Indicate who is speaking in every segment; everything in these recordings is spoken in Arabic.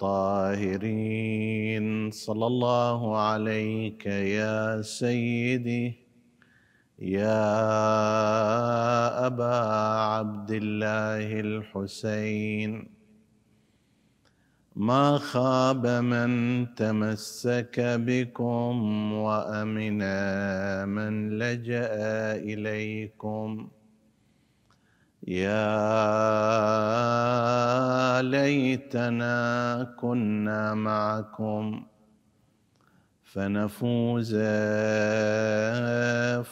Speaker 1: الطاهرين. صلى الله عليك يا سيدي يا أبا عبد الله الحسين. ما خاب من تمسك بكم وأمن من لجأ إليكم. يا ليتنا كنا معكم فنفوز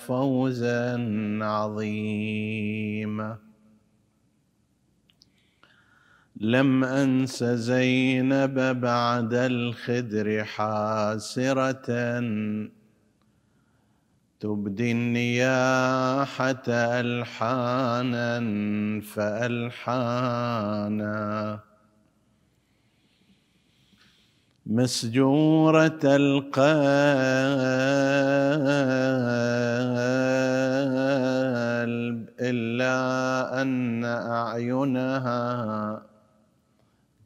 Speaker 1: فوزا عظيما. لم أنس زينب بعد الخدر حاسرة. تبدي النياحة ألحانا فألحانا. مسجورة القلب إلا أن أعينها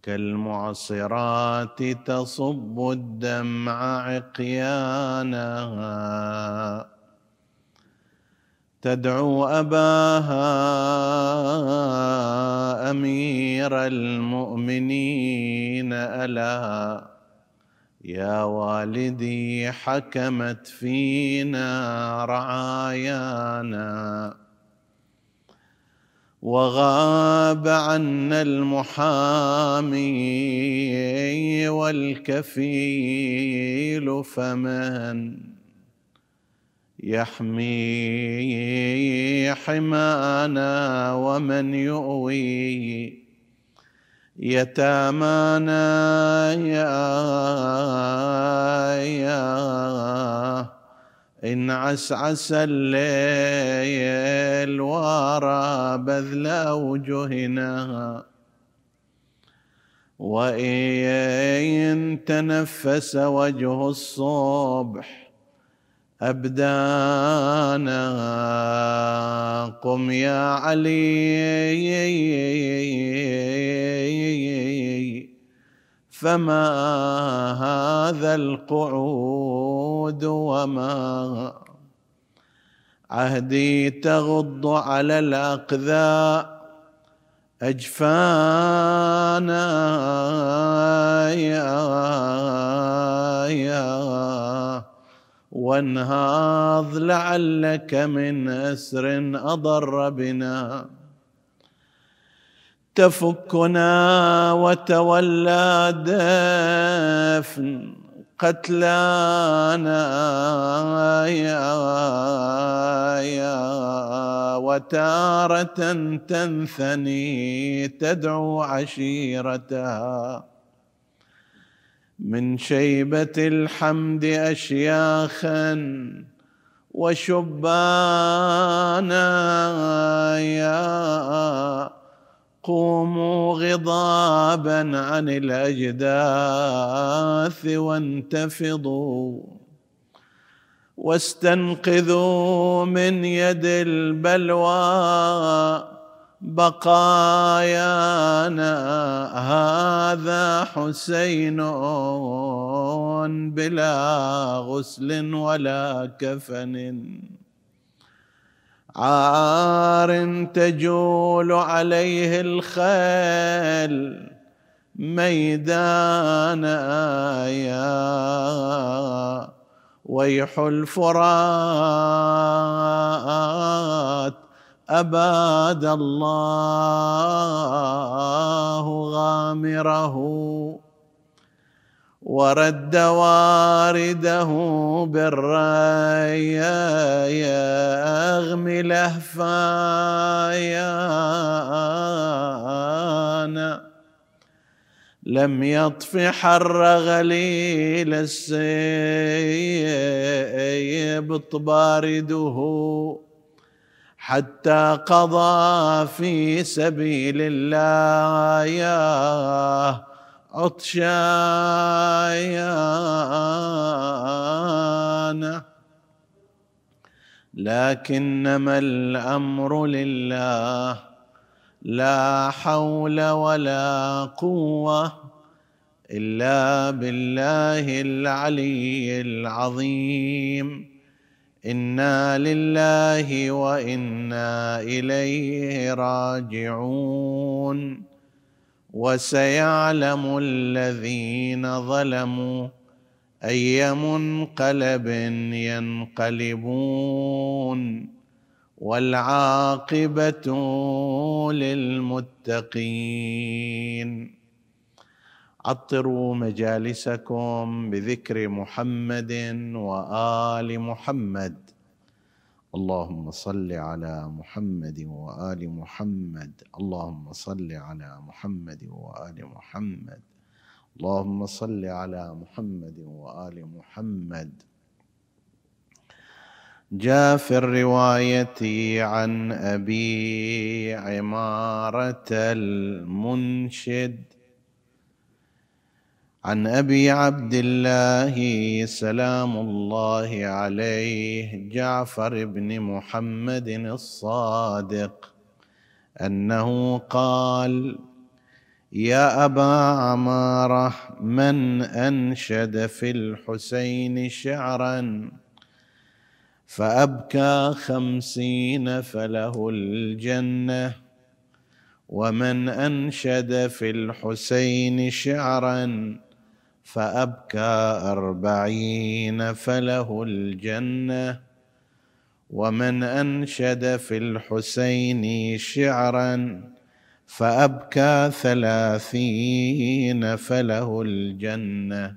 Speaker 1: كالمعصرات تصب الدمع عقيانها تدعو أباها أمير المؤمنين. ألا يا والدي حكمت فينا رعايانا وغاب عنا المحامي والكفيل فمن يحمي حمانا ومن يؤوي يتامانا يا يا إن عسعس الليل وارى بذل أوجهنا وإن تنفس وجه الصبح أبدانا. قم يا علي. فما هذا القعود وما عهدي تغض على الأقذاء أجفانا. يا يا وانهاض لعلك من أسر أضر بنا. تفكنا وتولى دفن قتلانا يا يا وتارة تنثني تدعو عشيرتها. من شيبة الحمد أشياخا وشبانا يا قوموا غضابا عن الأجداث وانتفضوا واستنقذوا من يد البلوى بقايانا هذا حسين بلا غسل ولا كفن. عار تجول عليه الخيل ميدانا يا ويح الفرات أباد الله غامره ورد وارده بالري يغمي لهفايانا لم يطف حر غليل السيب بارده حتى قضى في سبيل الله. يا عطشان لكنما الأمر لله لا حول ولا قوة إلا بالله العلي العظيم. إنا لله وإنا إليه راجعون وسيعلم الذين ظلموا اي منقلب ينقلبون والعاقبه للمتقين عطروا مجالسكم بذكر محمد وآل محمد. اللهم صل على محمد وآل محمد. اللهم صل على محمد وآل محمد. اللهم صل على محمد وآل محمد. جاء في الرواية عن أبي عمارة المنشد. عن أبي عبد الله سلام الله عليه جعفر بن محمد الصادق أنه قال يا أبا عمارة من أنشد في الحسين شعرا؟ فأبكى خمسين فله الجنة ومن أنشد في الحسين شعرا؟ فأبكى أربعين فله الجنة ومن أنشد في الحسين شعرا فأبكى ثلاثين فله الجنة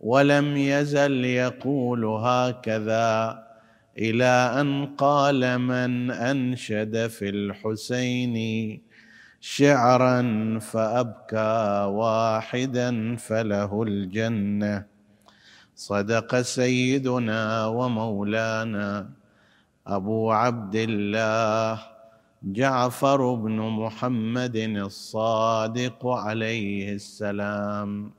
Speaker 1: ولم يزل يقول هكذا إلى أن قال من أنشد في الحسين شعرا فأبكى واحدا فله الجنة. صدق سيدنا ومولانا أبو عبد الله جعفر بن محمد الصادق عليه السلام.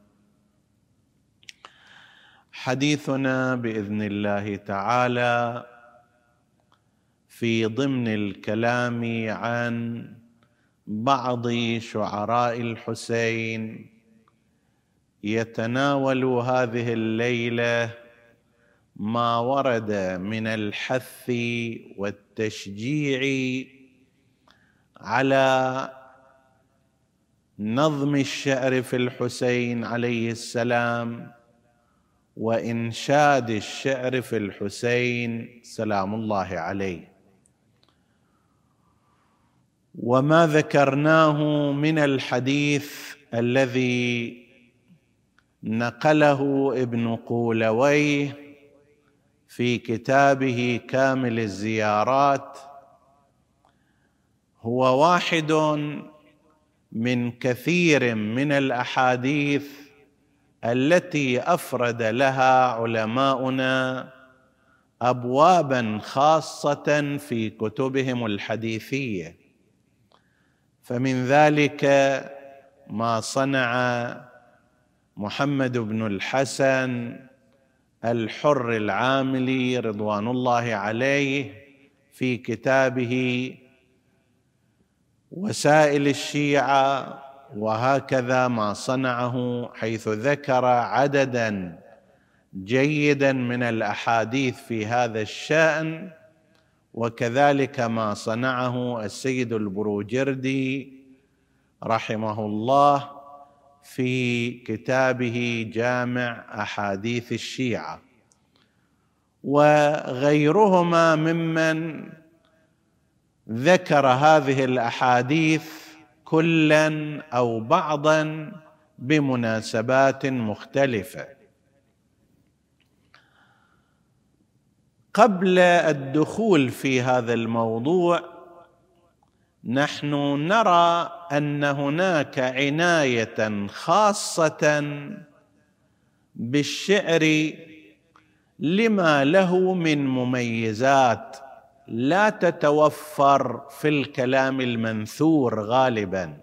Speaker 1: حديثنا بإذن الله تعالى في ضمن الكلام عن بعض شعراء الحسين يتناول هذه الليلة ما ورد من الحث والتشجيع على نظم الشعر في الحسين عليه السلام وإنشاد الشعر في الحسين سلام الله عليه. وما ذكرناه من الحديث الذي نقله ابن قولويه في كتابه كامل الزيارات. هو واحد من كثير من الأحاديث التي أفرد لها علماؤنا ابوابا خاصة في كتبهم الحديثية. فمن ذلك ما صنع محمد بن الحسن الحر العاملي رضوان الله عليه في كتابه وسائل الشيعة وهكذا ما صنعه حيث ذكر عددا جيدا من الأحاديث في هذا الشأن. وكذلك ما صنعه السيد البروجردي رحمه الله في كتابه جامع أحاديث الشيعة. وغيرهما ممن ذكر هذه الأحاديث كلا أو بعضا بمناسبات مختلفة. قبل الدخول في هذا الموضوع نحن نرى أن هناك عناية خاصة بالشعر لما له من مميزات لا تتوفر في الكلام المنثور غالبا.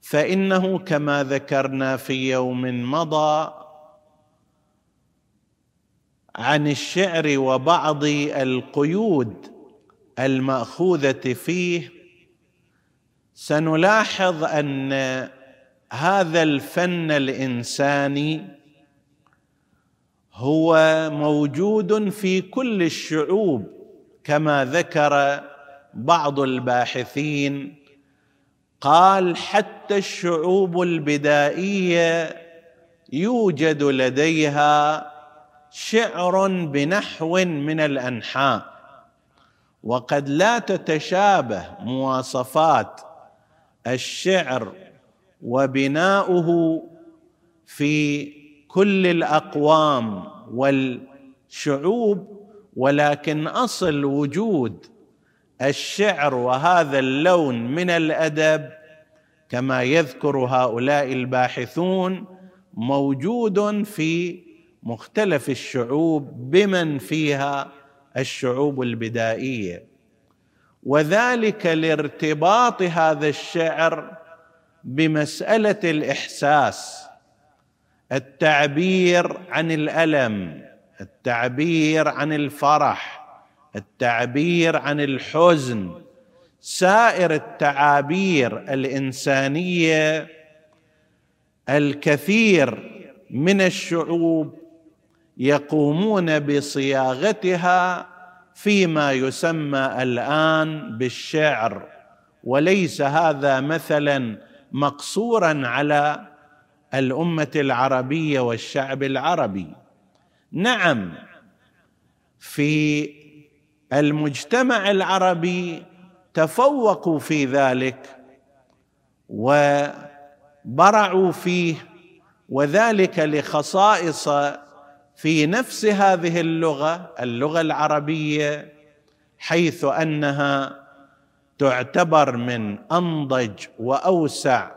Speaker 1: فإنه كما ذكرنا في يوم مضى عن الشعر وبعض القيود المأخوذة فيه سنلاحظ أن هذا الفن الإنساني هو موجود في كل الشعوب كما ذكر بعض الباحثين قال حتى الشعوب البدائية يوجد لديها شعر بنحو من الأنحاء. وقد لا تتشابه مواصفات الشعر وبناؤه في كل الأقوام والشعوب ولكن أصل وجود الشعر وهذا اللون من الأدب كما يذكر هؤلاء الباحثون موجود في مختلف الشعوب بمن فيها الشعوب البدائية. وذلك لارتباط هذا الشعر بمسألة الإحساس التعبير عن الألم التعبير عن الفرح التعبير عن الحزن. سائر التعابير الإنسانية الكثير من الشعوب يقومون بصياغتها فيما يسمى الآن بالشعر. وليس هذا مثلا مقصورا على الأمة العربية والشعب العربي. نعم في المجتمع العربي تفوقوا في ذلك وبرعوا فيه وذلك لخصائص في نفس هذه اللغة اللغة العربية حيث أنها تعتبر من أنضج وأوسع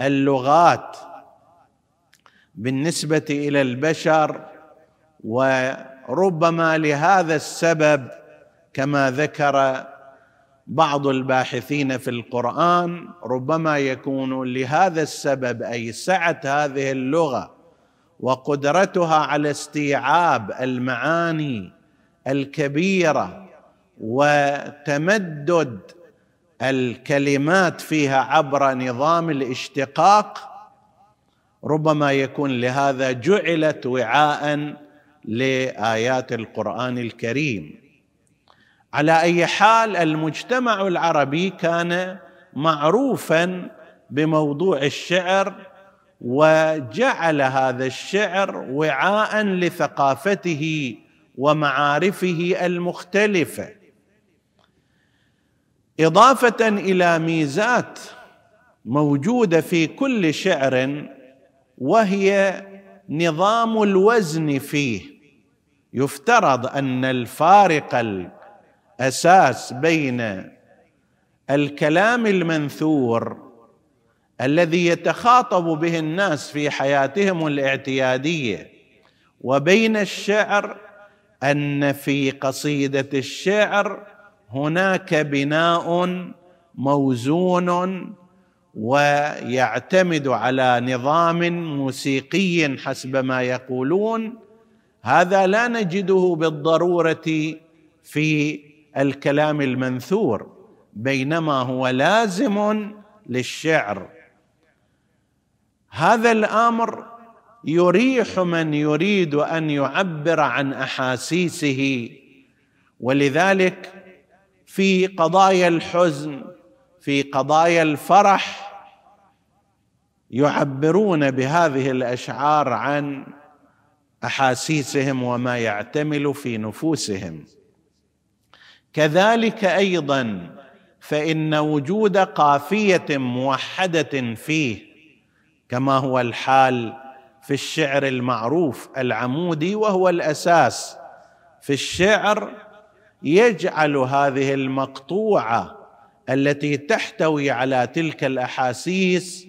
Speaker 1: اللغات بالنسبة إلى البشر وربما لهذا السبب كما ذكر بعض الباحثين في القرآن ربما يكون لهذا السبب أي سعة هذه اللغة وقدرتها على استيعاب المعاني الكبيرة وتمدد الكلمات فيها عبر نظام الاشتقاق ربما يكون لهذا جعلت وعاء لآيات القرآن الكريم. على أي حال المجتمع العربي كان معروفا بموضوع الشعر وجعل هذا الشعر وعاء لثقافته ومعارفه المختلفة. إضافة إلى ميزات موجودة في كل شعر وهي نظام الوزن فيه. يفترض أن الفارق الأساس بين الكلام المنثور الذي يتخاطب به الناس في حياتهم الاعتيادية وبين الشعر أن في قصيدة الشعر هناك بناء موزون ويعتمد على نظام موسيقي حسب ما يقولون. هذا لا نجده بالضرورة في الكلام المنثور بينما هو لازم للشعر. هذا الأمر يريح من يريد أن يعبر عن أحاسيسه. ولذلك في قضايا الحزن في قضايا الفرح يعبرون بهذه الأشعار عن أحاسيسهم وما يعتمل في نفوسهم. كذلك أيضا فإن وجود قافية موحدة فيه كما هو الحال في الشعر المعروف العمودي وهو الأساس. في الشعر يجعل هذه المقطوعة التي تحتوي على تلك الأحاسيس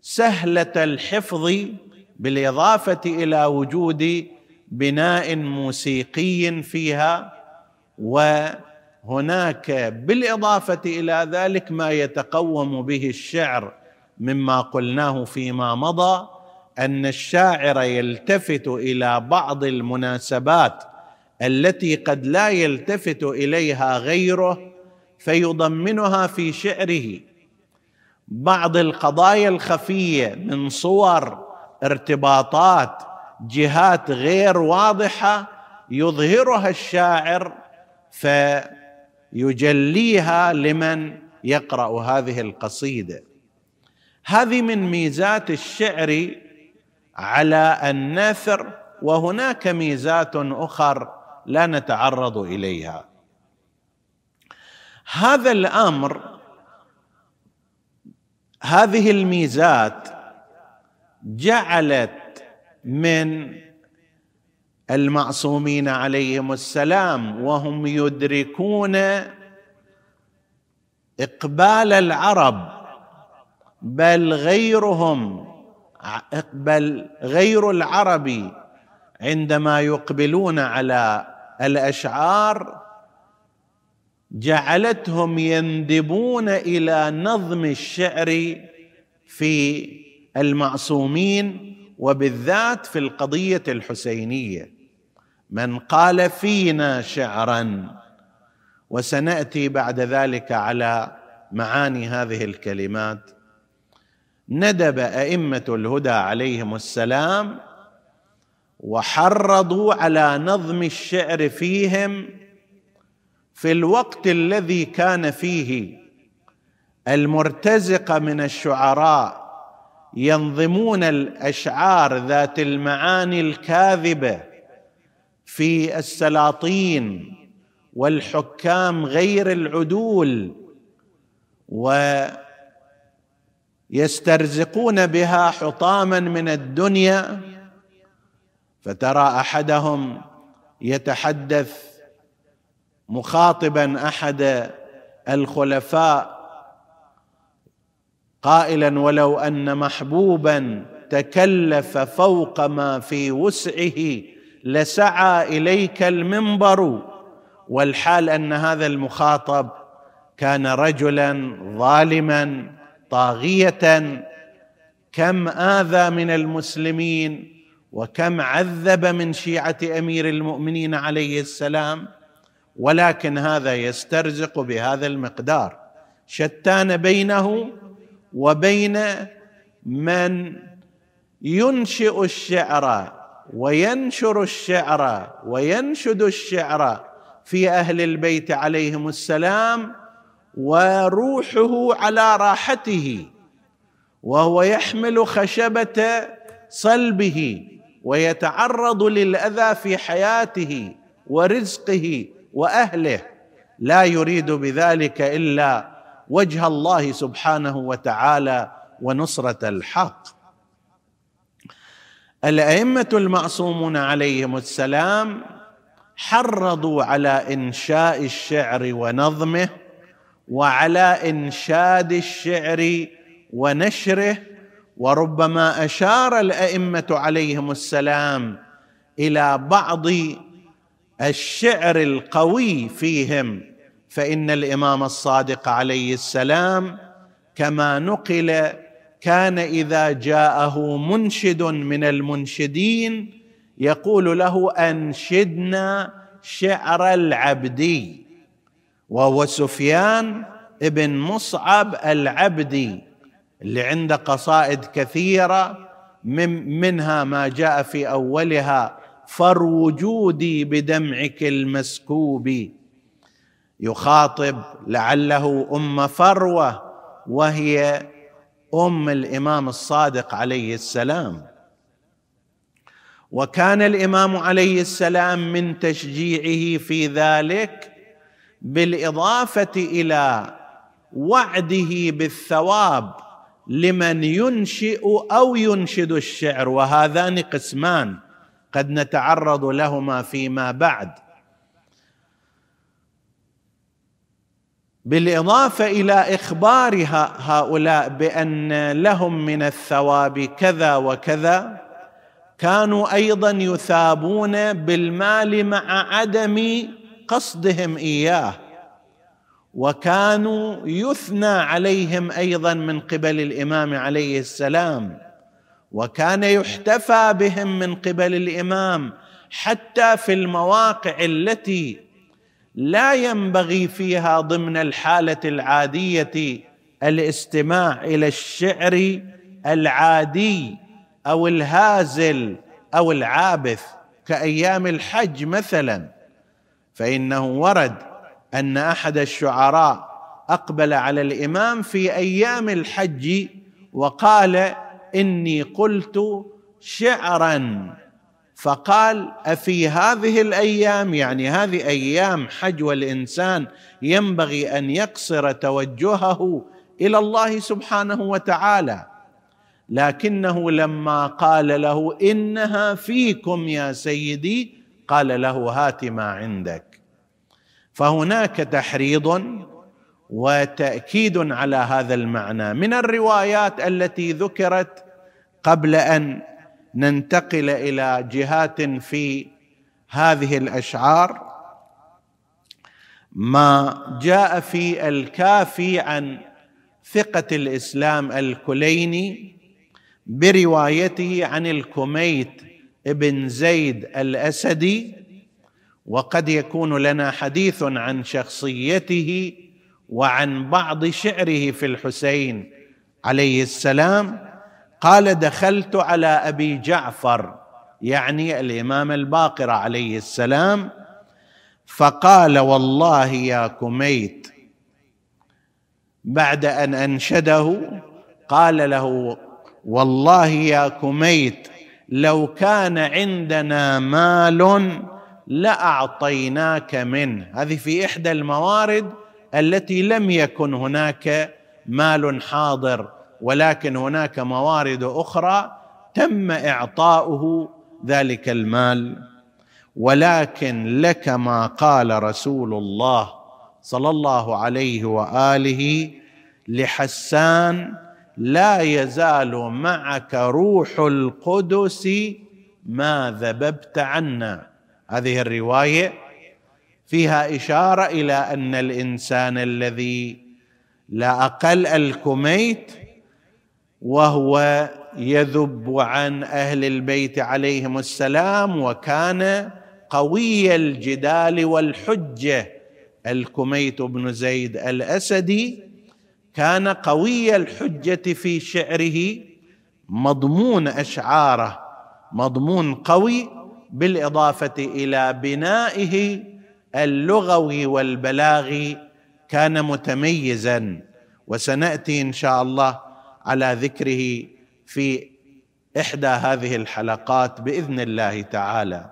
Speaker 1: سهلة الحفظ بالإضافة إلى وجود بناء موسيقي فيها وهناك بالإضافة إلى ذلك ما يتقوم به الشعر مما قلناه فيما مضى أن الشاعر يلتفت إلى بعض المناسبات التي قد لا يلتفت إليها غيره فيضمنها في شعره. بعض القضايا الخفية من صور ارتباطات جهات غير واضحة يظهرها الشاعر فيجليها لمن يقرأ هذه القصيدة. هذه من ميزات الشعر على النثر وهناك ميزات أخر لا نتعرض إليها. هذا الأمر هذه الميزات جعلت من المعصومين عليهم السلام وهم يدركون إقبال العرب بل غيرهم. بل غير العرب عندما يقبلون على الأشعار جعلتهم يندبون إلى نظم الشعر في المعصومين وبالذات في القضية الحسينية. من قال فينا شعرا وسنأتي بعد ذلك على معاني هذه الكلمات. ندب أئمة الهدى عليهم السلام وحرضوا على نظم الشعر فيهم في الوقت الذي كان فيه المرتزقة من الشعراء ينظمون الأشعار ذات المعاني الكاذبة في السلاطين والحكام غير العدول ويسترزقون بها حطاما من الدنيا فترى أحدهم يتحدث مخاطبا أحد الخلفاء قائلا ولو أن محبوبا تكلف فوق ما في وسعه لسعى إليك المنبر. والحال أن هذا المخاطب كان رجلا ظالما طاغية كم آذى من المسلمين وكم عذب من شيعة أمير المؤمنين عليه السلام ولكن هذا يسترزق بهذا المقدار. شتان بينه وبين من ينشئ الشعر وينشر الشعر وينشد الشعر في أهل البيت عليهم السلام وروحه على راحته وهو يحمل خشبة صلبه ويتعرض للأذى في حياته ورزقه وأهله. لا يريد بذلك إلا وجه الله سبحانه وتعالى ونصرة الحق. الأئمة المعصومون عليهم السلام حرضوا على إنشاء الشعر ونظمه وعلى إنشاد الشعر ونشره وربما أشار الأئمة عليهم السلام إلى بعض الشعر القوي فيهم. فإن الإمام الصادق عليه السلام كما نقل كان إذا جاءه منشد من المنشدين يقول له أنشدنا شعر العبدي. وهو سفيان ابن مصعب العبدي اللي عنده قصائد كثيرة من منها ما جاء في أولها فر وجودي بدمعك المسكوب. يخاطب لعله أم فروة وهي أم الإمام الصادق عليه السلام. وكان الإمام عليه السلام من تشجيعه في ذلك بالإضافة إلى وعده بالثواب لمن ينشئ أو ينشد الشعر وهذان قسمان قد نتعرض لهما فيما بعد. بالإضافة إلى إخبار هؤلاء بأن لهم من الثواب كذا وكذا كانوا أيضا يثابون بالمال مع عدم قصدهم إياه وكانوا يثنى عليهم أيضا من قبل الإمام عليه السلام وكان يحتفى بهم من قبل الإمام حتى في المواقع التي لا ينبغي فيها ضمن الحالة العادية الاستماع إلى الشعر العادي أو الهازل أو العابث كأيام الحج مثلا. فإنه ورد أن أحد الشعراء أقبل على الإمام في أيام الحج وقال إني قلت شعرا. فقال أفي هذه الأيام يعني هذه أيام حج والإنسان ينبغي أن يقصر توجهه إلى الله سبحانه وتعالى. لكنه لما قال له إنها فيكم يا سيدي قال له هات ما عندك. فهناك تحريض وتأكيد على هذا المعنى. من الروايات التي ذكرت قبل أن ننتقل إلى جهات في هذه الأشعار ما جاء في الكافي عن ثقة الإسلام الكليني بروايته عن الكميت ابن زيد الأسدي وقد يكون لنا حديث عن شخصيته وعن بعض شعره في الحسين عليه السلام. قال دخلت على أبي جعفر يعني الإمام الباقر عليه السلام. فقال والله يا كميت بعد أن أنشده قال له والله يا كميت لو كان عندنا مال لأعطيناك منه. هذه في إحدى الموارد التي لم يكن هناك مال حاضر ولكن هناك موارد أخرى تم إعطاؤه ذلك المال. ولكن لك ما قال رسول الله صلى الله عليه وآله لحسان لا يزال معك روح القدس ما ذببت عنا. هذه الرواية فيها إشارة إلى أن الإنسان الذي لا أقل الكميت وهو يذب عن أهل البيت عليهم السلام وكان قوي الجدال والحجة. الكميت بن زيد الأسدي كان قوي الحجة في شعره مضمون أشعاره مضمون قوي بالإضافة إلى بنائه اللغوي والبلاغي كان متميزا. وسنأتي إن شاء الله على ذكره في إحدى هذه الحلقات بإذن الله تعالى.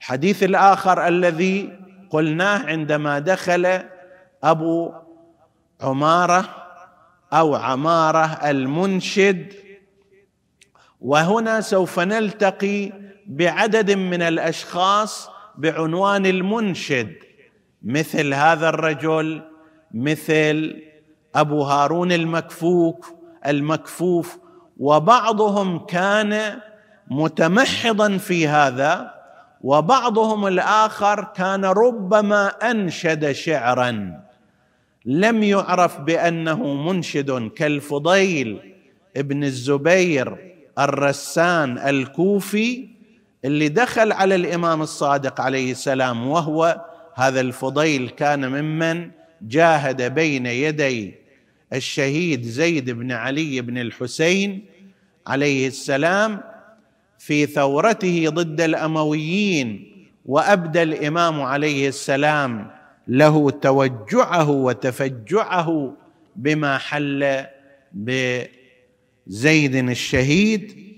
Speaker 1: الحديث الآخر الذي قلناه عندما دخل أبو عمارة أو عمارة المنشد وهنا سوف نلتقي بعدد من الأشخاص بعنوان المنشد مثل هذا الرجل مثل أبو هارون المكفوك المكفوف وبعضهم كان متمحضا في هذا وبعضهم الآخر كان ربما أنشد شعرا. لم يعرف بأنه منشد كالفضيل ابن الزبير الرسان الكوفي اللي دخل على الإمام الصادق عليه السلام وهو هذا الفضيل كان ممن جاهد بين يدي الشهيد زيد بن علي بن الحسين عليه السلام في ثورته ضد الأمويين وأبدى الإمام عليه السلام له توجعه وتفجعه بما حل بزيد الشهيد.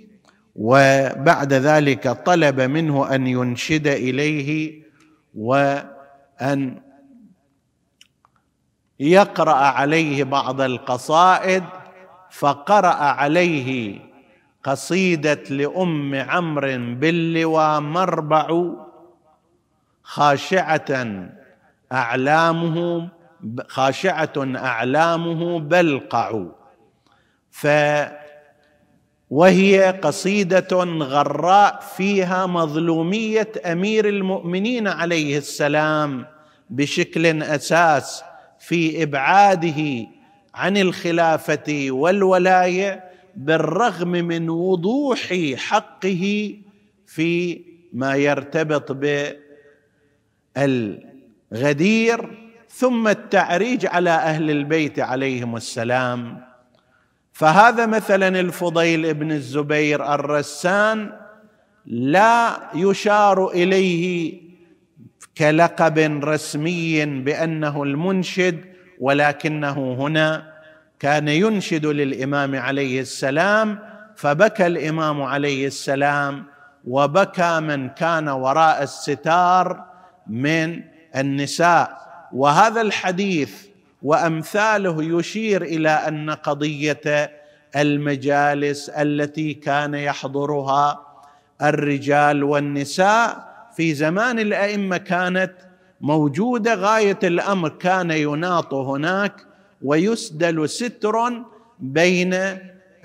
Speaker 1: وبعد ذلك طلب منه أن ينشد إليه وأن يقرأ عليه بعض القصائد فقرأ عليه قصيدة لأم عمرو باللوى مربع خاشعة أعلامه خاشعة أعلامه بلقع. ف وهي قصيدة غراء فيها مظلومية أمير المؤمنين عليه السلام بشكل أساس في إبعاده عن الخلافة والولاية بالرغم من وضوح حقه في ما يرتبط بالغدير ثم التعريج على أهل البيت عليهم السلام. فهذا مثلا الفضيل بن الزبير الرسان لا يشار إليه كلقب رسمي بأنه المنشد ولكنه هنا كان ينشد للإمام عليه السلام فبكى الإمام عليه السلام وبكى من كان وراء الستار من النساء. وهذا الحديث وأمثاله يشير إلى أن قضية المجالس التي كان يحضرها الرجال والنساء في زمان الأئمة كانت موجودة غاية الأمر كان يناط هناك ويسدل ستر بين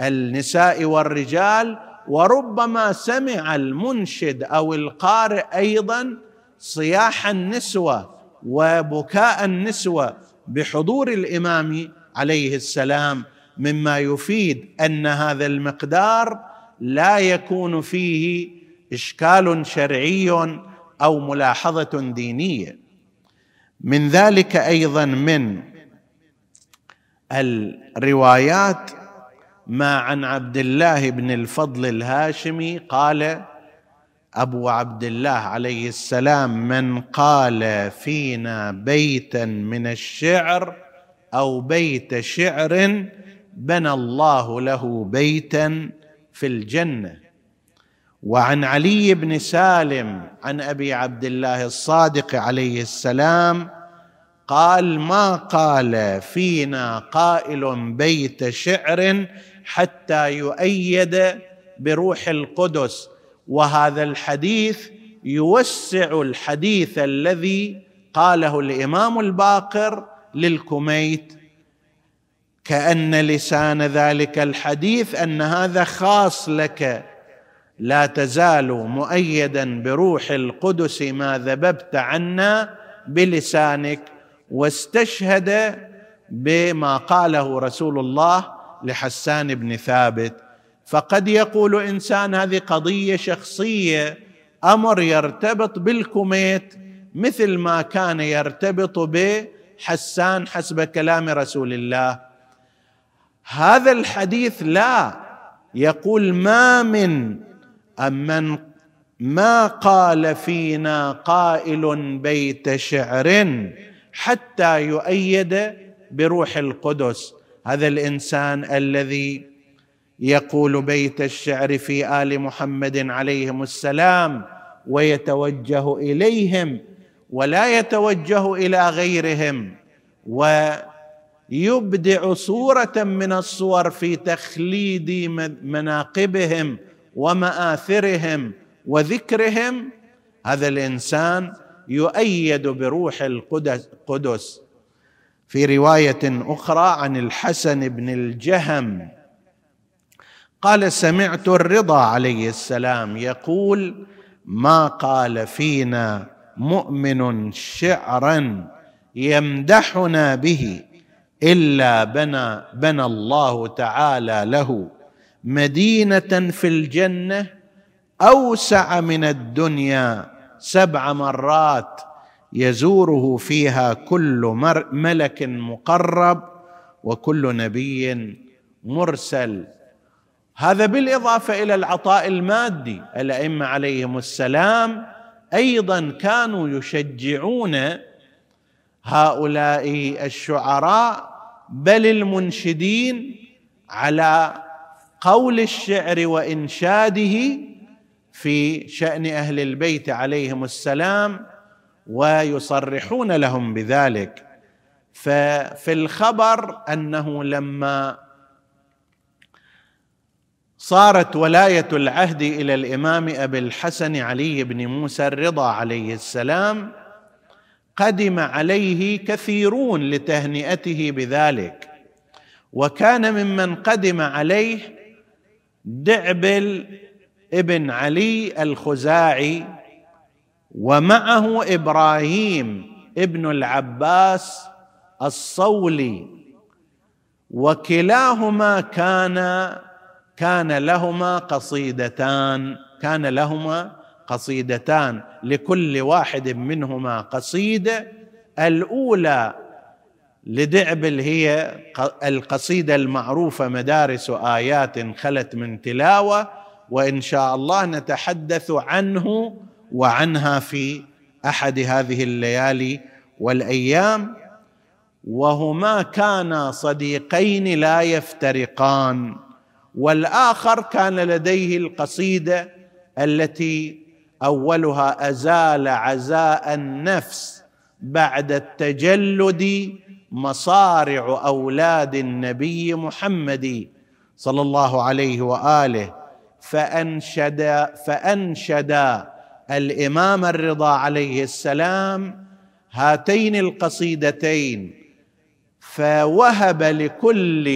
Speaker 1: النساء والرجال وربما سمع المنشد أو القارئ أيضا صياح النسوة وبكاء النسوة. بحضور الإمام عليه السلام مما يفيد أن هذا المقدار لا يكون فيه إشكال شرعي أو ملاحظة دينية. من ذلك أيضا من الروايات ما عن عبد الله بن الفضل الهاشمي قال أبو عبد الله عليه السلام من قال فينا بيتا من الشعر أو بيت شعر بنى الله له بيتا في الجنة. وعن علي بن سالم عن أبي عبد الله الصادق عليه السلام قال ما قال فينا قائل بيت شعر حتى يؤيد بروح القدس وهذا الحديث يوسع الحديث الذي قاله الإمام الباقر للكميت. كأن لسان ذلك الحديث أن هذا خاص لك. لا تزال مؤيدا بروح القدس ما ذببت عنا بلسانك واستشهد بما قاله رسول الله لحسان بن ثابت. فقد يقول إنسان هذه قضية شخصية. أمر يرتبط بالكوميت مثل ما كان يرتبط بحسان حسب كلام رسول الله. هذا الحديث لا. يقول ما من من ما قال فينا قائل بيت شعر حتى يؤيد بروح القدس. هذا الإنسان الذي يقول بيت الشعر في آل محمد عليهم السلام ويتوجه إليهم ولا يتوجه إلى غيرهم ويبدع صورة من الصور في تخليد مناقبهم ومآثرهم وذكرهم. هذا الإنسان يؤيد بروح القدس في رواية أخرى عن الحسن بن الجهم قال سمعت الرضا عليه السلام يقول ما قال فينا مؤمن شعرا يمدحنا به إلا بنى بنى الله تعالى له مدينة في الجنة أوسع من الدنيا سبع مرات يزوره فيها كل ملك مقرب وكل نبي مرسل. هذا بالإضافة إلى العطاء المادي. الأئمة عليهم السلام أيضا كانوا يشجعون هؤلاء الشعراء بل المنشدين على قول الشعر وإنشاده في شأن أهل البيت عليهم السلام ويصرحون لهم بذلك. ففي الخبر أنه لما صارت ولاية العهد إلى الإمام أبي الحسن علي بن موسى الرضا عليه السلام قدم عليه كثيرون لتهنئته بذلك. وكان ممن قدم عليه دعبل ابن علي الخزاعي ومعه إبراهيم ابن العباس الصولي. وكلاهما كان كان لهما قصيدتان كان لهما قصيدتان. لكل واحد منهما قصيدة. الأولى لدعبل هي القصيدة المعروفة مدارس آيات خلت من تلاوة وإن شاء الله نتحدث عنه وعنها في أحد هذه الليالي والأيام. وهما كانا صديقين لا يفترقان. والآخر كان لديه القصيدة التي أولها أزال عزاء النفس بعد التجلد مصارع أولاد النبي محمد صلى الله عليه وآله. فأنشد فأنشد الإمام الرضا عليه السلام هاتين القصيدتين فوهب لكل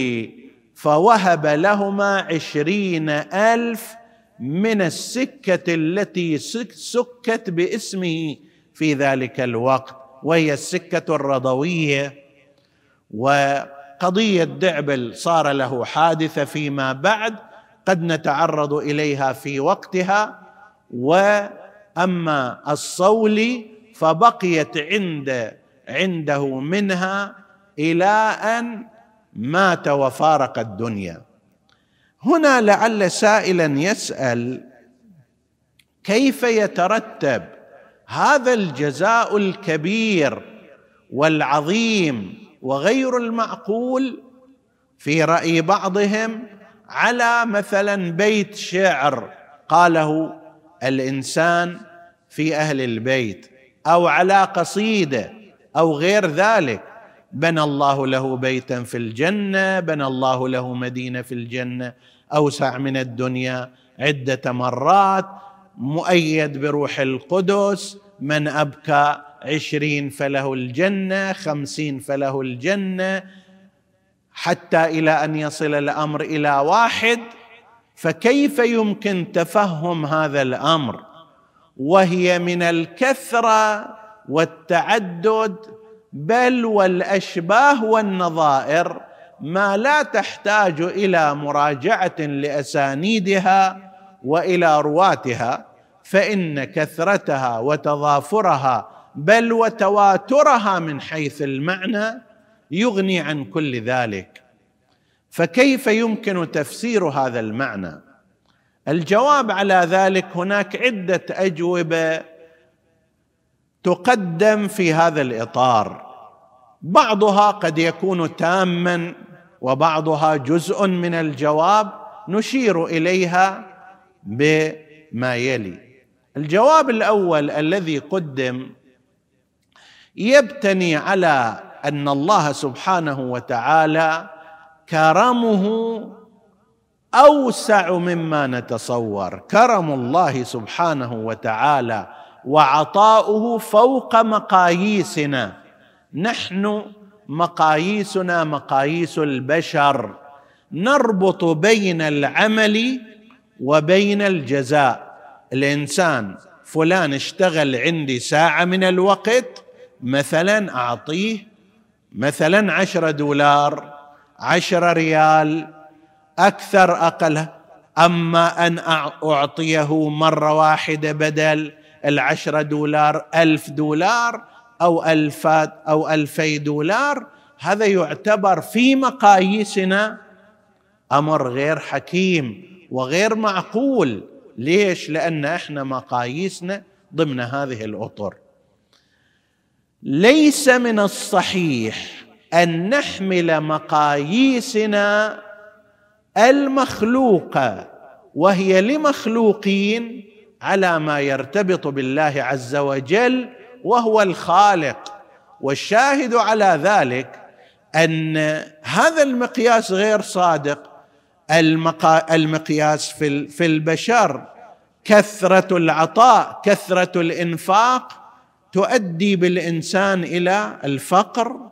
Speaker 1: فوهب لهما عشرين ألف من السكة التي سكت باسمه في ذلك الوقت وهي السكة الرضوية. وقضية دعبل صار له حادثة فيما بعد قد نتعرض إليها في وقتها. وأما الصول فبقيت عند عنده منها إلى أن مات وفارق الدنيا. هنا لعل سائلا يسأل كيف يترتب هذا الجزاء الكبير والعظيم وغير المعقول في رأي بعضهم على مثلا بيت شعر قاله الإنسان في أهل البيت أو على قصيده أو غير ذلك؟ بنى الله له بيتا في الجنة بنى الله له مدينة في الجنة أوسع من الدنيا عدة مرات مؤيد بروح القدس من أبكى عشرين فله الجنة خمسين فله الجنة حتى إلى أن يصل الأمر إلى واحد. فكيف يمكن تفهم هذا الأمر؟ وهي من الكثرة والتعدد بل والأشباه والنظائر ما لا تحتاج إلى مراجعة لأسانيدها وإلى رواتها فإن كثرتها وتضافرها بل وتواترها من حيث المعنى يغني عن كل ذلك. فكيف يمكن تفسير هذا المعنى؟ الجواب على ذلك هناك عدة أجوبة تقدم في هذا الإطار. بعضها قد يكون تاما وبعضها جزء من الجواب نشير إليها بما يلي. الجواب الأول الذي قدم يبتني على أن الله سبحانه وتعالى كرمه أوسع مما نتصور. كرم الله سبحانه وتعالى وعطاؤه فوق مقاييسنا. نحن مقاييسنا مقاييس البشر. نربط بين العمل وبين الجزاء. الإنسان فلان اشتغل عندي ساعة من الوقت مثلا أعطيه مثلا عشرة دولار عشرة ريال أكثر أقل أما أن أعطيه مرة واحدة بدل العشرة دولار ألف دولار أو ألفات أو ألفي دولار هذا يعتبر في مقاييسنا أمر غير حكيم وغير معقول. ليش؟ لأن إحنا مقاييسنا ضمن هذه الأطر. ليس من الصحيح أن نحمل مقاييسنا المخلوقة وهي لمخلوقين على ما يرتبط بالله عز وجل وهو الخالق. والشاهد على ذلك أن هذا المقياس غير صادق. المقياس في البشر. كثرة العطاء كثرة الإنفاق تؤدي بالإنسان إلى الفقر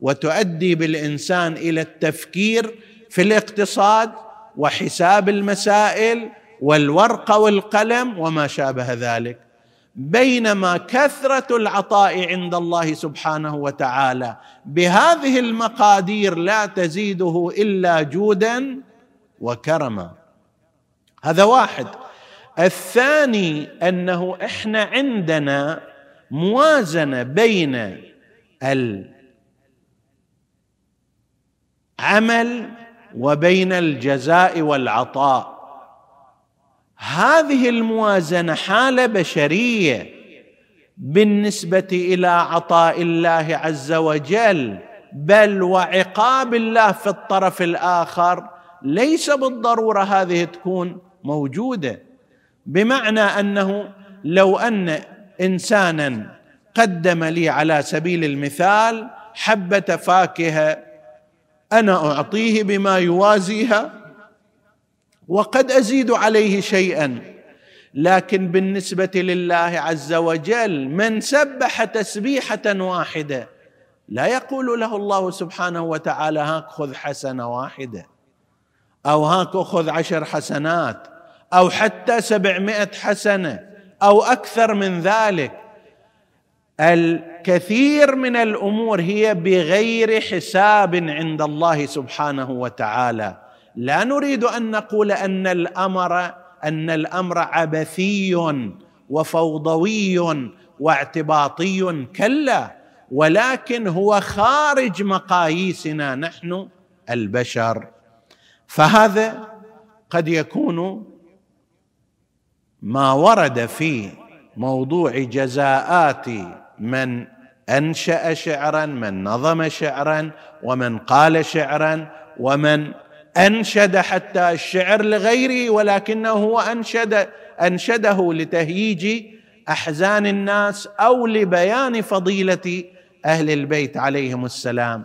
Speaker 1: وتؤدي بالإنسان إلى التفكير في الاقتصاد وحساب المسائل والورقه والقلم وما شابه ذلك. بينما كثرة العطاء عند الله سبحانه وتعالى بهذه المقادير لا تزيده إلا جودا وكرما. هذا واحد. الثاني أنه إحنا عندنا موازنة بين العمل وبين الجزاء والعطاء. هذه الموازنة حاله بشرية بالنسبة إلى عطاء الله عز وجل بل وعقاب الله في الطرف الآخر ليس بالضرورة هذه تكون موجودة. بمعنى أنه لو أن إنسانا قدم لي على سبيل المثال حبة فاكهة أنا أعطيه بما يوازيها وقد أزيد عليه شيئا. لكن بالنسبة لله عز وجل من سبح تسبيحة واحدة لا يقول له الله سبحانه وتعالى هاك خذ حسنة واحدة أو هاك خذ عشر حسنات أو حتى سبعمائة حسنة أو أكثر من ذلك. الكثير من الأمور هي بغير حساب عند الله سبحانه وتعالى. لا نريد أن نقول أن الامر أن الأمر عبثي وفوضوي واعتباطي. كلا ولكن هو خارج مقاييسنا نحن البشر. فهذا قد يكون ما ورد في موضوع جزاءات من أنشأ شعرا من نظم شعرا ومن قال شعرا ومن أنشد حتى الشعر لغيره ولكنه هو أنشد أنشده لتهييج أحزان الناس أو لبيان فضيلة أهل البيت عليهم السلام.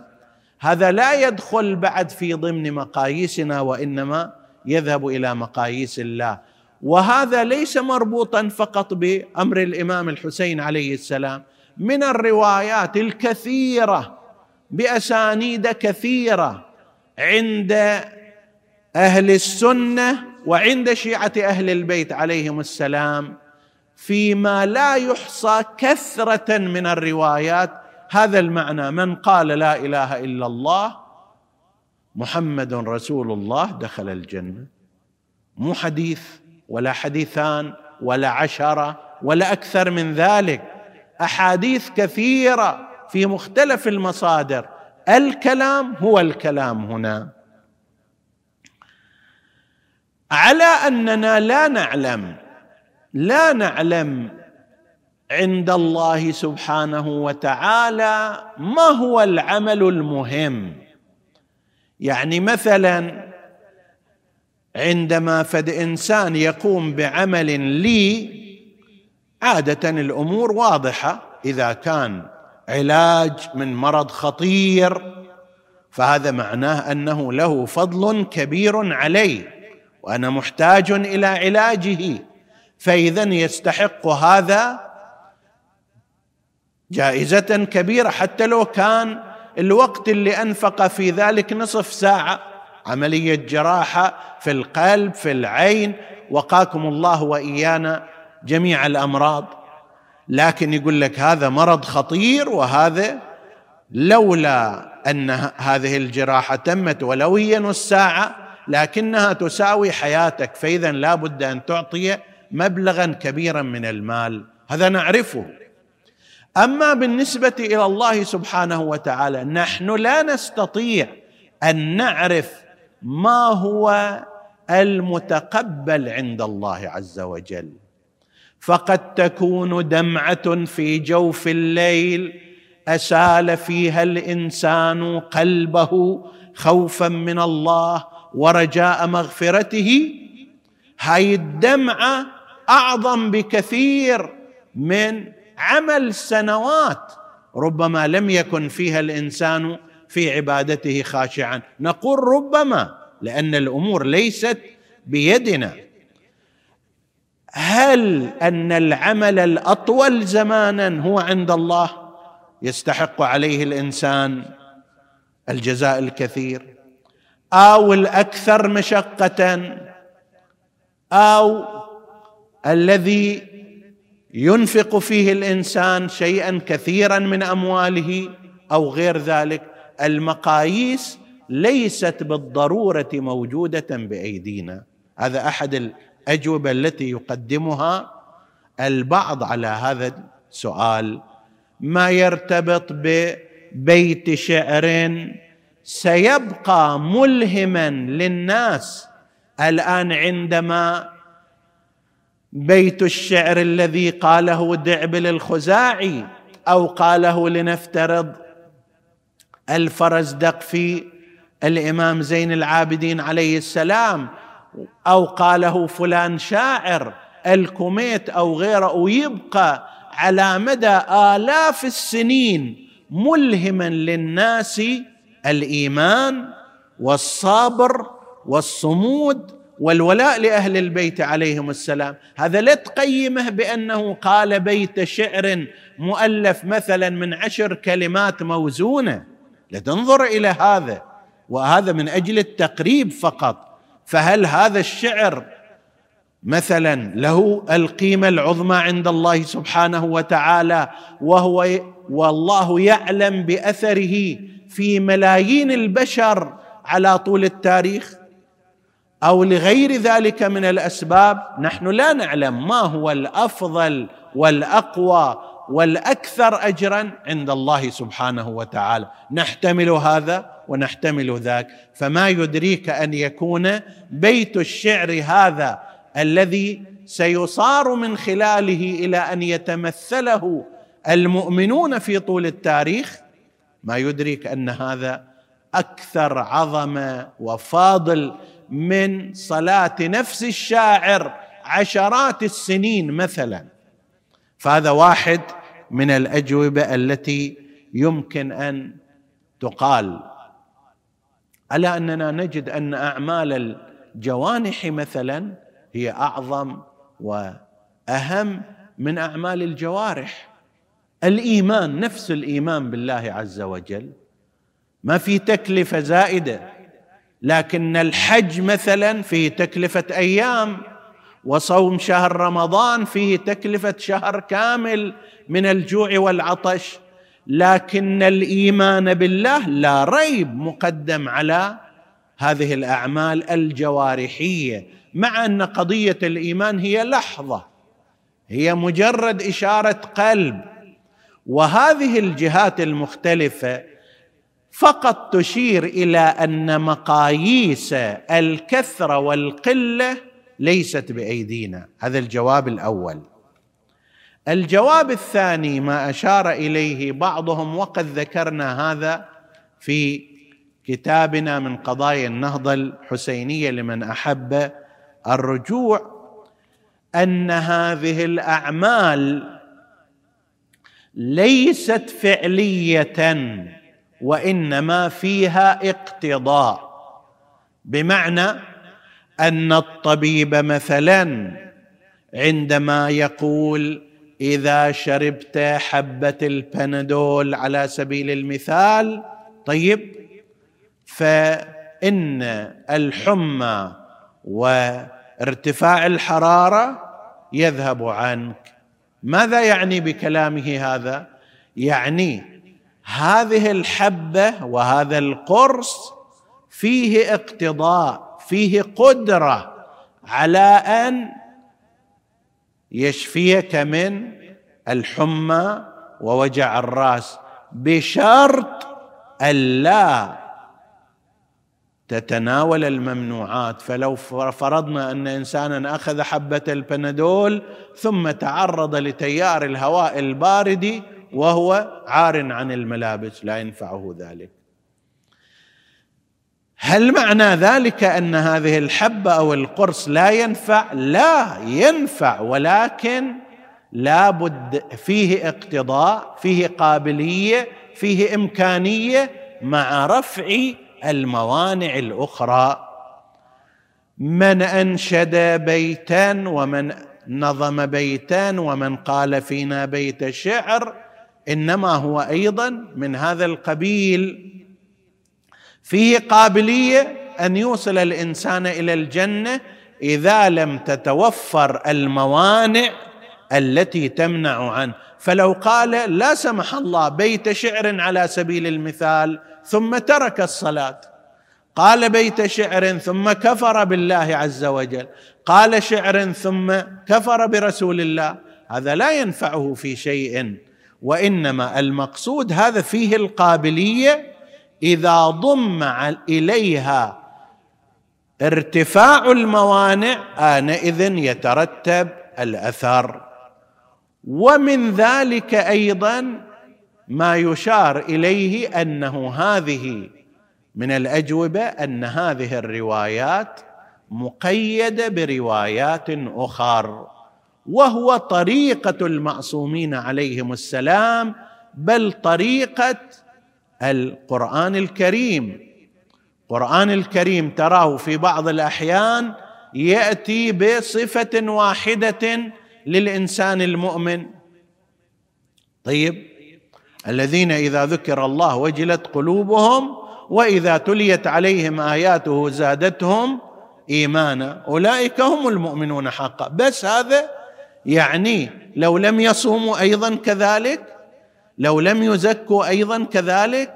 Speaker 1: هذا لا يدخل بعد في ضمن مقاييسنا وإنما يذهب إلى مقاييس الله. وهذا ليس مربوطا فقط بأمر الإمام الحسين عليه السلام من الروايات الكثيرة بأسانيد كثيرة عند أهل السنة وعند شيعة أهل البيت عليهم السلام فيما لا يحصى كثرة من الروايات هذا المعنى من قال لا إله إلا الله محمد رسول الله دخل الجنة. مو حديث ولا حديثان ولا عشرة ولا أكثر من ذلك. أحاديث كثيرة في مختلف المصادر. الكلام هو الكلام هنا. على أننا لا نعلم لا نعلم عند الله سبحانه وتعالى ما هو العمل المهم. يعني مثلا عندما فد إنسان يقوم بعمل لي عادة الأمور واضحة. إذا كان علاج من مرض خطير فهذا معناه أنه له فضل كبير علي وأنا محتاج إلى علاجه فاذا يستحق هذا جائزة كبيرة حتى لو كان الوقت اللي أنفق في ذلك نصف ساعة عملية جراحة في القلب في العين وقاكم الله وإيانا جميع الأمراض. لكن يقول لك هذا مرض خطير وهذا لولا أن هذه الجراحة تمت ولو هي نص ساعة لكنها تساوي حياتك فإذا لا بد أن تعطي مبلغا كبيرا من المال. هذا نعرفه. أما بالنسبة إلى الله سبحانه وتعالى نحن لا نستطيع أن نعرف ما هو المتقبل عند الله عز وجل. فقد تكون دمعة في جوف الليل أسال فيها الإنسان قلبه خوفا من الله ورجاء مغفرته هاي الدمعة أعظم بكثير من عمل سنوات ربما لم يكن فيها الإنسان في عبادته خاشعا. نقول ربما لأن الأمور ليست بيدنا. هل أن العمل الأطول زمانا هو عند الله؟ يستحق عليه الإنسان الجزاء الكثير. أو الأكثر مشقة أو الذي ينفق فيه الإنسان شيئا كثيرا من أمواله أو غير ذلك المقاييس ليست بالضرورة موجودة بأيدينا. هذا أحد الأجوبة التي يقدمها البعض على هذا السؤال. ما يرتبط ببيت شعر سيبقى ملهما للناس الآن عندما بيت الشعر الذي قاله دعبل الخزاعي أو قاله لنفترض الفرزدق في الإمام زين العابدين عليه السلام أو قاله فلان شاعر الكوميت أو غيره ويبقى على مدى آلاف السنين ملهما للناس الإيمان والصبر والصمود والولاء لأهل البيت عليهم السلام. هذا لا تقيمه بأنه قال بيت شعر مؤلف مثلا من عشر كلمات موزونة. لتنظر إلى هذا وهذا من أجل التقريب فقط. فهل هذا الشعر مثلا له القيمة العظمى عند الله سبحانه وتعالى وهو والله يعلم بأثره في ملايين البشر على طول التاريخ؟ أو لغير ذلك من الأسباب؟ نحن لا نعلم ما هو الأفضل والأقوى والأكثر اجرا عند الله سبحانه وتعالى. نحتمل هذا ونحتمل ذاك. فما يدريك أن يكون بيت الشعر هذا الذي سيصار من خلاله إلى أن يتمثله المؤمنون في طول التاريخ؟ ما يدرك أن هذا أكثر عظمه وفاضل من صلاة نفس الشاعر عشرات السنين مثلا. فهذا واحد من الأجوبة التي يمكن أن تقال. على أننا نجد أن أعمال الجوانح مثلا هي أعظم وأهم من أعمال الجوارح. الإيمان نفس الإيمان بالله عز وجل ما في تكلفة زائدة لكن الحج مثلا فيه تكلفة أيام وصوم شهر رمضان فيه تكلفة شهر كامل من الجوع والعطش لكن الإيمان بالله لا ريب مقدم على هذه الأعمال الجوارحية مع أن قضية الإيمان هي لحظة هي مجرد إشارة قلب وهذه الجهات المختلفة فقط تشير إلى أن مقاييس الكثرة والقلة ليست بأيدينا. هذا الجواب الأول. الجواب الثاني ما أشار إليه بعضهم وقد ذكرنا هذا في كتابنا من قضايا النهضة الحسينية لمن أحب الرجوع أن هذه الأعمال ليست فعلية وإنما فيها اقتضاء. بمعنى أن الطبيب مثلا عندما يقول إذا شربت حبة البنادول على سبيل المثال طيب فإن الحمى وارتفاع الحرارة يذهب عنك. ماذا يعني بكلامه هذا؟ يعني هذه الحبة وهذا القرص فيه اقتضاء فيه قدرة على أن يشفيك من الحمى ووجع الرأس بشرط الا تتناول الممنوعات. فلو فرضنا أن إنسانا أخذ حبة البنادول ثم تعرض لتيار الهواء البارد وهو عار عن الملابس لا ينفعه ذلك. هل معنى ذلك أن هذه الحبة أو القرص لا ينفع؟ لا ينفع ولكن لا بد فيه اقتضاء فيه قابلية فيه إمكانية مع رفع الموانع الأخرى. من أنشد بيتا ومن نظم بيتا ومن قال فينا بيت شعر إنما هو أيضا من هذا القبيل. فيه قابلية أن يوصل الإنسان إلى الجنة إذا لم تتوفر الموانع التي تمنع عنه. فلو قال لا سمح الله بيت شعر على سبيل المثال ثم ترك الصلاة. قال بيت شعر ثم كفر بالله عز وجل. قال شعر ثم كفر برسول الله. هذا لا ينفعه في شيء. وإنما المقصود هذا فيه القابلية إذا ضم إليها ارتفاع الموانع آنئذ يترتب الأثر. ومن ذلك أيضا ما يشار إليه أنه هذه من الأجوبة أن هذه الروايات مقيدة بروايات أخر وهو طريقة المعصومين عليهم السلام بل طريقة القرآن الكريم. القرآن الكريم تراه في بعض الأحيان يأتي بصفة واحدة للإنسان المؤمن. طيب الذين إذا ذكر الله وجلت قلوبهم وإذا تليت عليهم آياته زادتهم إيمانا. أولئك هم المؤمنون حقا. بس هذا يعني لو لم يصوموا أيضا كذلك لو لم يزكوا أيضا كذلك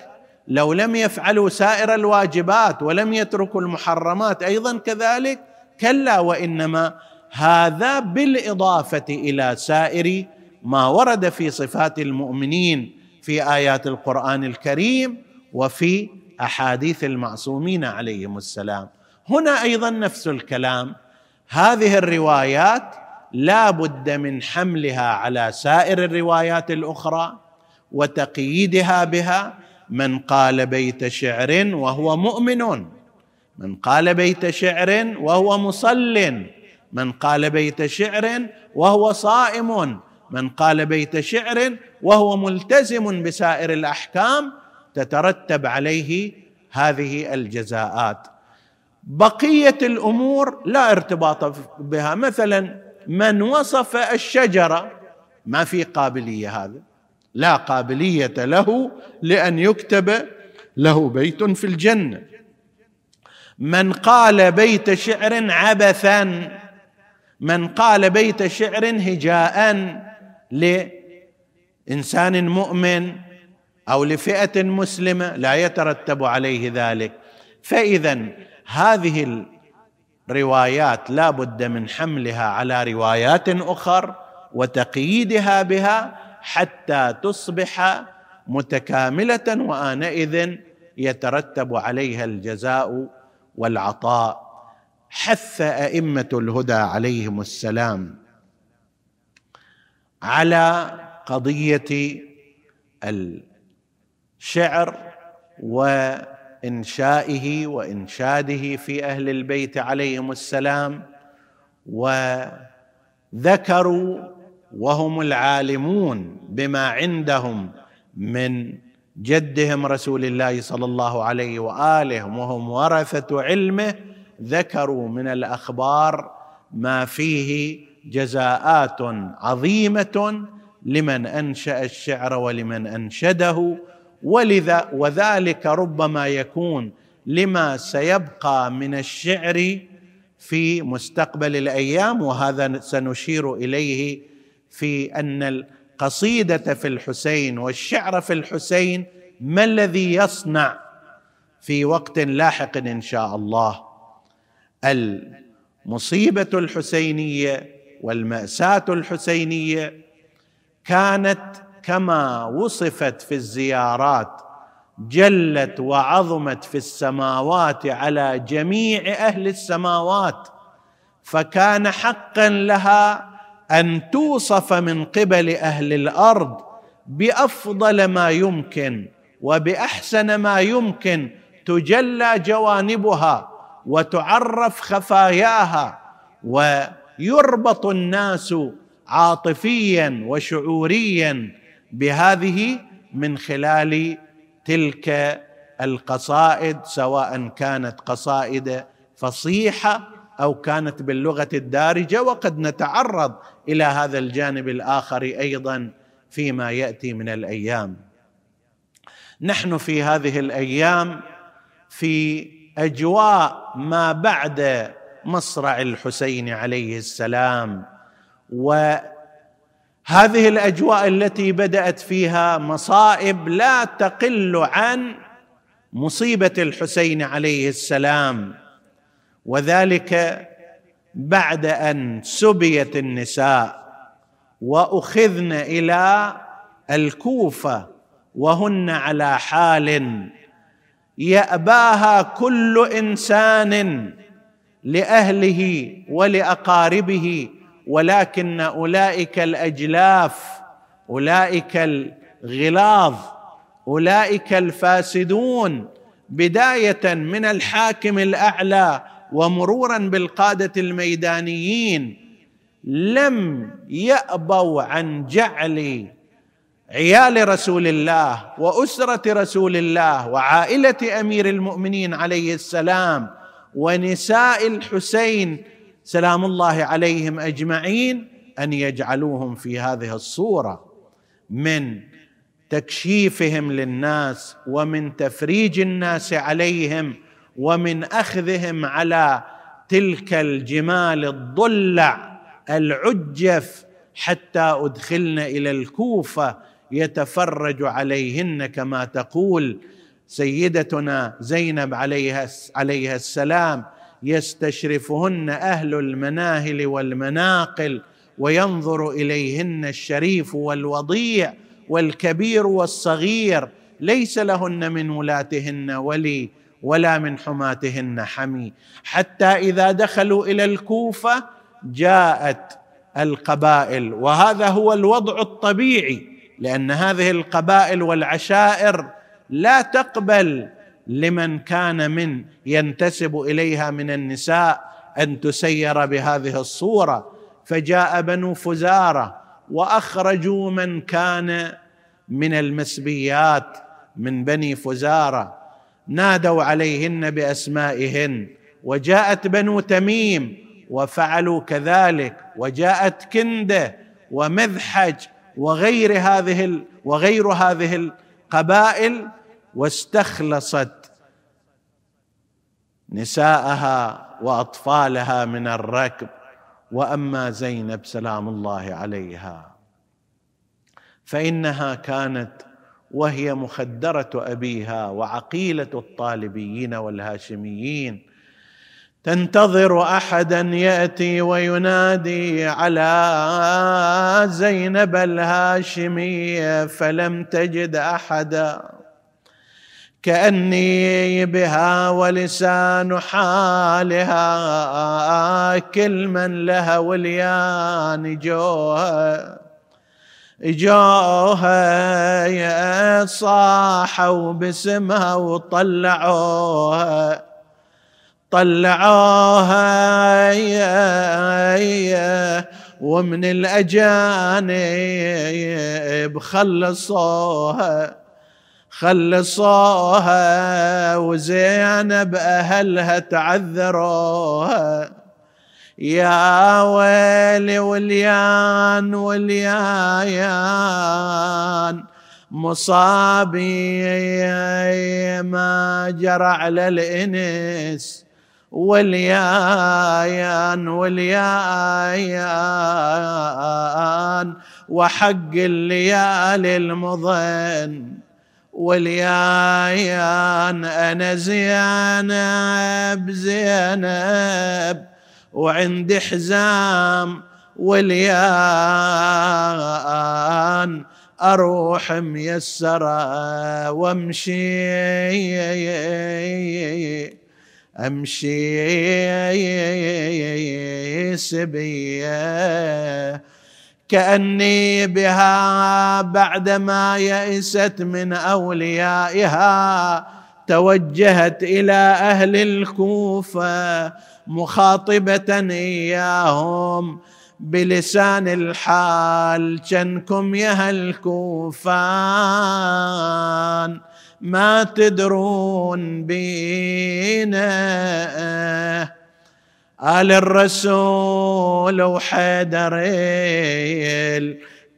Speaker 1: لو لم يفعلوا سائر الواجبات ولم يتركوا المحرمات أيضا كذلك كلا وإنما هذا بالإضافة إلى سائر ما ورد في صفات المؤمنين في آيات القرآن الكريم وفي أحاديث المعصومين عليهم السلام. هنا أيضا نفس الكلام. هذه الروايات لا بد من حملها على سائر الروايات الأخرى وتقييدها بها. من قال بيت شعر وهو مؤمن. من قال بيت شعر وهو مصل. من قال بيت شعر وهو صائم. من قال بيت شعر وهو ملتزم بسائر الأحكام تترتب عليه هذه الجزاءات. بقية الأمور لا ارتباط بها. مثلا من وصف الشجرة ما في قابلية هذا. لا قابلية له لأن يكتب له بيت في الجنة. من قال بيت شعر عبثا. من قال بيت شعر هجاء لإنسان مؤمن أو لفئة مسلمة لا يترتب عليه ذلك. فإذا هذه الروايات لا بد من حملها على روايات أخر وتقييدها بها حتى تصبح متكاملة وآنئذ يترتب عليها الجزاء والعطاء. حث أئمة الهدى عليهم السلام. على قضية الشعر وإنشائه وإنشاده في أهل البيت عليهم السلام وذكروا وهم العالمون بما عندهم من جدهم رسول الله صلى الله عليه وآله وهم ورثة علمه ذكروا من الأخبار ما فيه جزاءات عظيمة لمن أنشأ الشعر ولمن أنشده ولذا وذلك ربما يكون لما سيبقى من الشعر في مستقبل الأيام وهذا سنشير إليه في أن القصيدة في الحسين والشعر في الحسين ما الذي يصنع في وقت لاحق إن شاء الله؟ المصيبة الحسينية والمأساة الحسينية كانت كما وصفت في الزيارات جلت وعظمت في السماوات على جميع أهل السماوات فكان حقا لها أن توصف من قبل أهل الأرض بأفضل ما يمكن وبأحسن ما يمكن تجلى جوانبها وتعرف خفاياها ويربط الناس عاطفيا وشعوريا بهذه من خلال تلك القصائد سواء كانت قصائد فصيحة أو كانت باللغة الدارجة. وقد نتعرض إلى هذا الجانب الآخر أيضا فيما يأتي من الأيام. نحن في هذه الأيام في أجواء ما بعد مصرع الحسين عليه السلام. وهذه الأجواء التي بدأت فيها مصائب لا تقل عن مصيبة الحسين عليه السلام. وذلك بعد أن سبيت النساء وأخذن إلى الكوفة وهن على حال يأباها كل إنسان لأهله ولأقاربه ولكن أولئك الأجلاف أولئك الغلاظ أولئك الفاسدون. بداية من الحاكم الأعلى ومرورا بالقادة الميدانيين لم يأبوا عن جعل عيال رسول الله وأسرة رسول الله وعائلة أمير المؤمنين عليه السلام ونساء الحسين سلام الله عليهم أجمعين أن يجعلوهم في هذه الصورة من تكشيفهم للناس ومن تفريج الناس عليهم ومن أخذهم على تلك الجمال الضلع العجف حتى أدخلن إلى الكوفة يتفرج عليهن كما تقول سيدتنا زينب عليها عليها السلام يستشرفهن أهل المناهل والمناقل وينظر إليهن الشريف والوضيع والكبير والصغير. ليس لهن من ولاتهن ولي ولا من حماتهن حمي. حتى إذا دخلوا إلى الكوفة جاءت القبائل. وهذا هو الوضع الطبيعي لأن هذه القبائل والعشائر لا تقبل لمن كان من ينتسب إليها من النساء أن تسير بهذه الصورة. فجاء بنو فزارة وأخرجوا من كان من المسبيات من بني فزارة. نادوا عليهن بأسمائهن. وجاءت بنو تميم وفعلوا كذلك. وجاءت كندة ومذحج وغير هذه وغير هذه القبائل واستخلصت نساءها وأطفالها من الركب. وأما زينب سلام الله عليها. فإنها كانت وهي مخدرة أبيها وعقيلة الطالبيين والهاشميين. تنتظر أحدا يأتي وينادي على زينب الهاشميه فلم تجد أحدا. كأني بها ولسان حالها كل من لها وليان جوها جوها صاحوا باسمها وطلعوها. طلعوها ومن الأجانب خلصوها خلصوها. وزينب أهلها تعذروها. يا ويلي وليان وليان مصابي ما جرى على الإنس. واليايان واليايان وحق الليالي المضن. واليايان أنا زينب زينب وعندي حزام. واليان أروح ميسرة وأمشي. أمشي سبيه كأني بها بعدما يئست من أوليائها توجهت إلى أهل الكوفة مخاطبة إياهم بلسان الحال جنكم يا الكوفان. ما تدرون بينا. آل الرسول وحيدر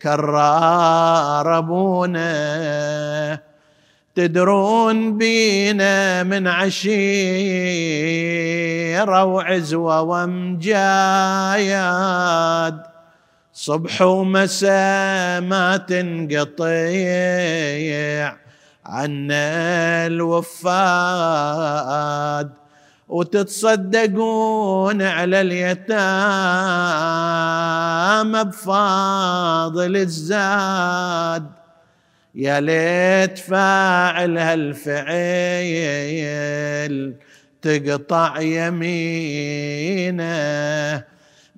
Speaker 1: الكرار أبونا. تدرون بينا من عشيرة وعزوة وامجاياد صبح ومساء ما تنقطيع. عنا الوفاد وتتصدقون على اليتامى بفاضل الزاد. يا ليت فاعل هالفعيل تقطع يمينه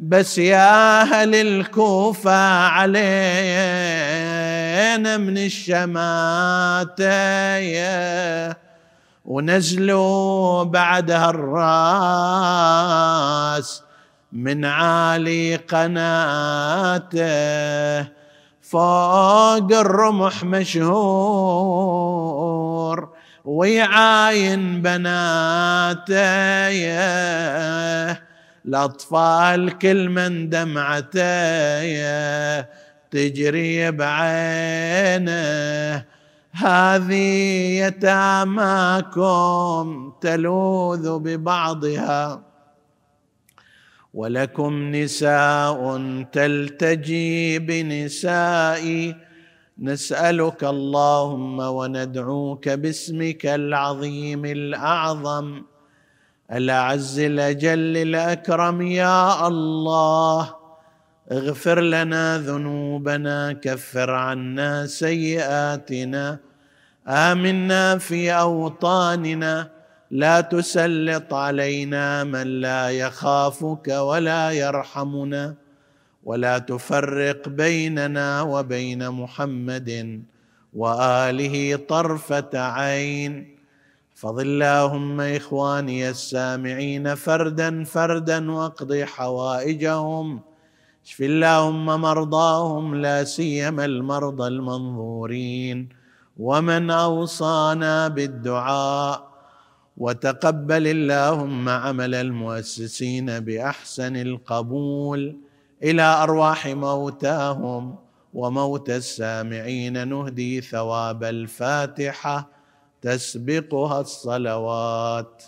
Speaker 1: بس يا أهل الكوفة علينا من الشماتة ونزلوا بعدها الرأس من عالي قناته. فوق الرمح مشهور ويعاين بناته. الأطفال كل من دمعته تجري بعينه. هذه يتاماكم تلوذ ببعضها. ولكم نساء تلتجي بنسائي نسألك اللهم وندعوك باسمك العظيم الأعظم. الأعز الأجل الأكرم يا الله. اغفر لنا ذنوبنا كفر عنا سيئاتنا. آمنا في أوطاننا. لا تسلط علينا من لا يخافك ولا يرحمنا. ولا تفرق بيننا وبين محمد وآله طرفة عين. فضل اللهم إخواني السامعين فردا فردا وأقض حوائجهم. اشف اللهم مرضاهم لا سيما المرضى المنظورين. ومن أوصانا بالدعاء. وتقبل اللهم عمل المؤسسين بأحسن القبول. إلى أرواح موتاهم وموت السامعين نهدي ثواب الفاتحة. تسبقها الصلوات.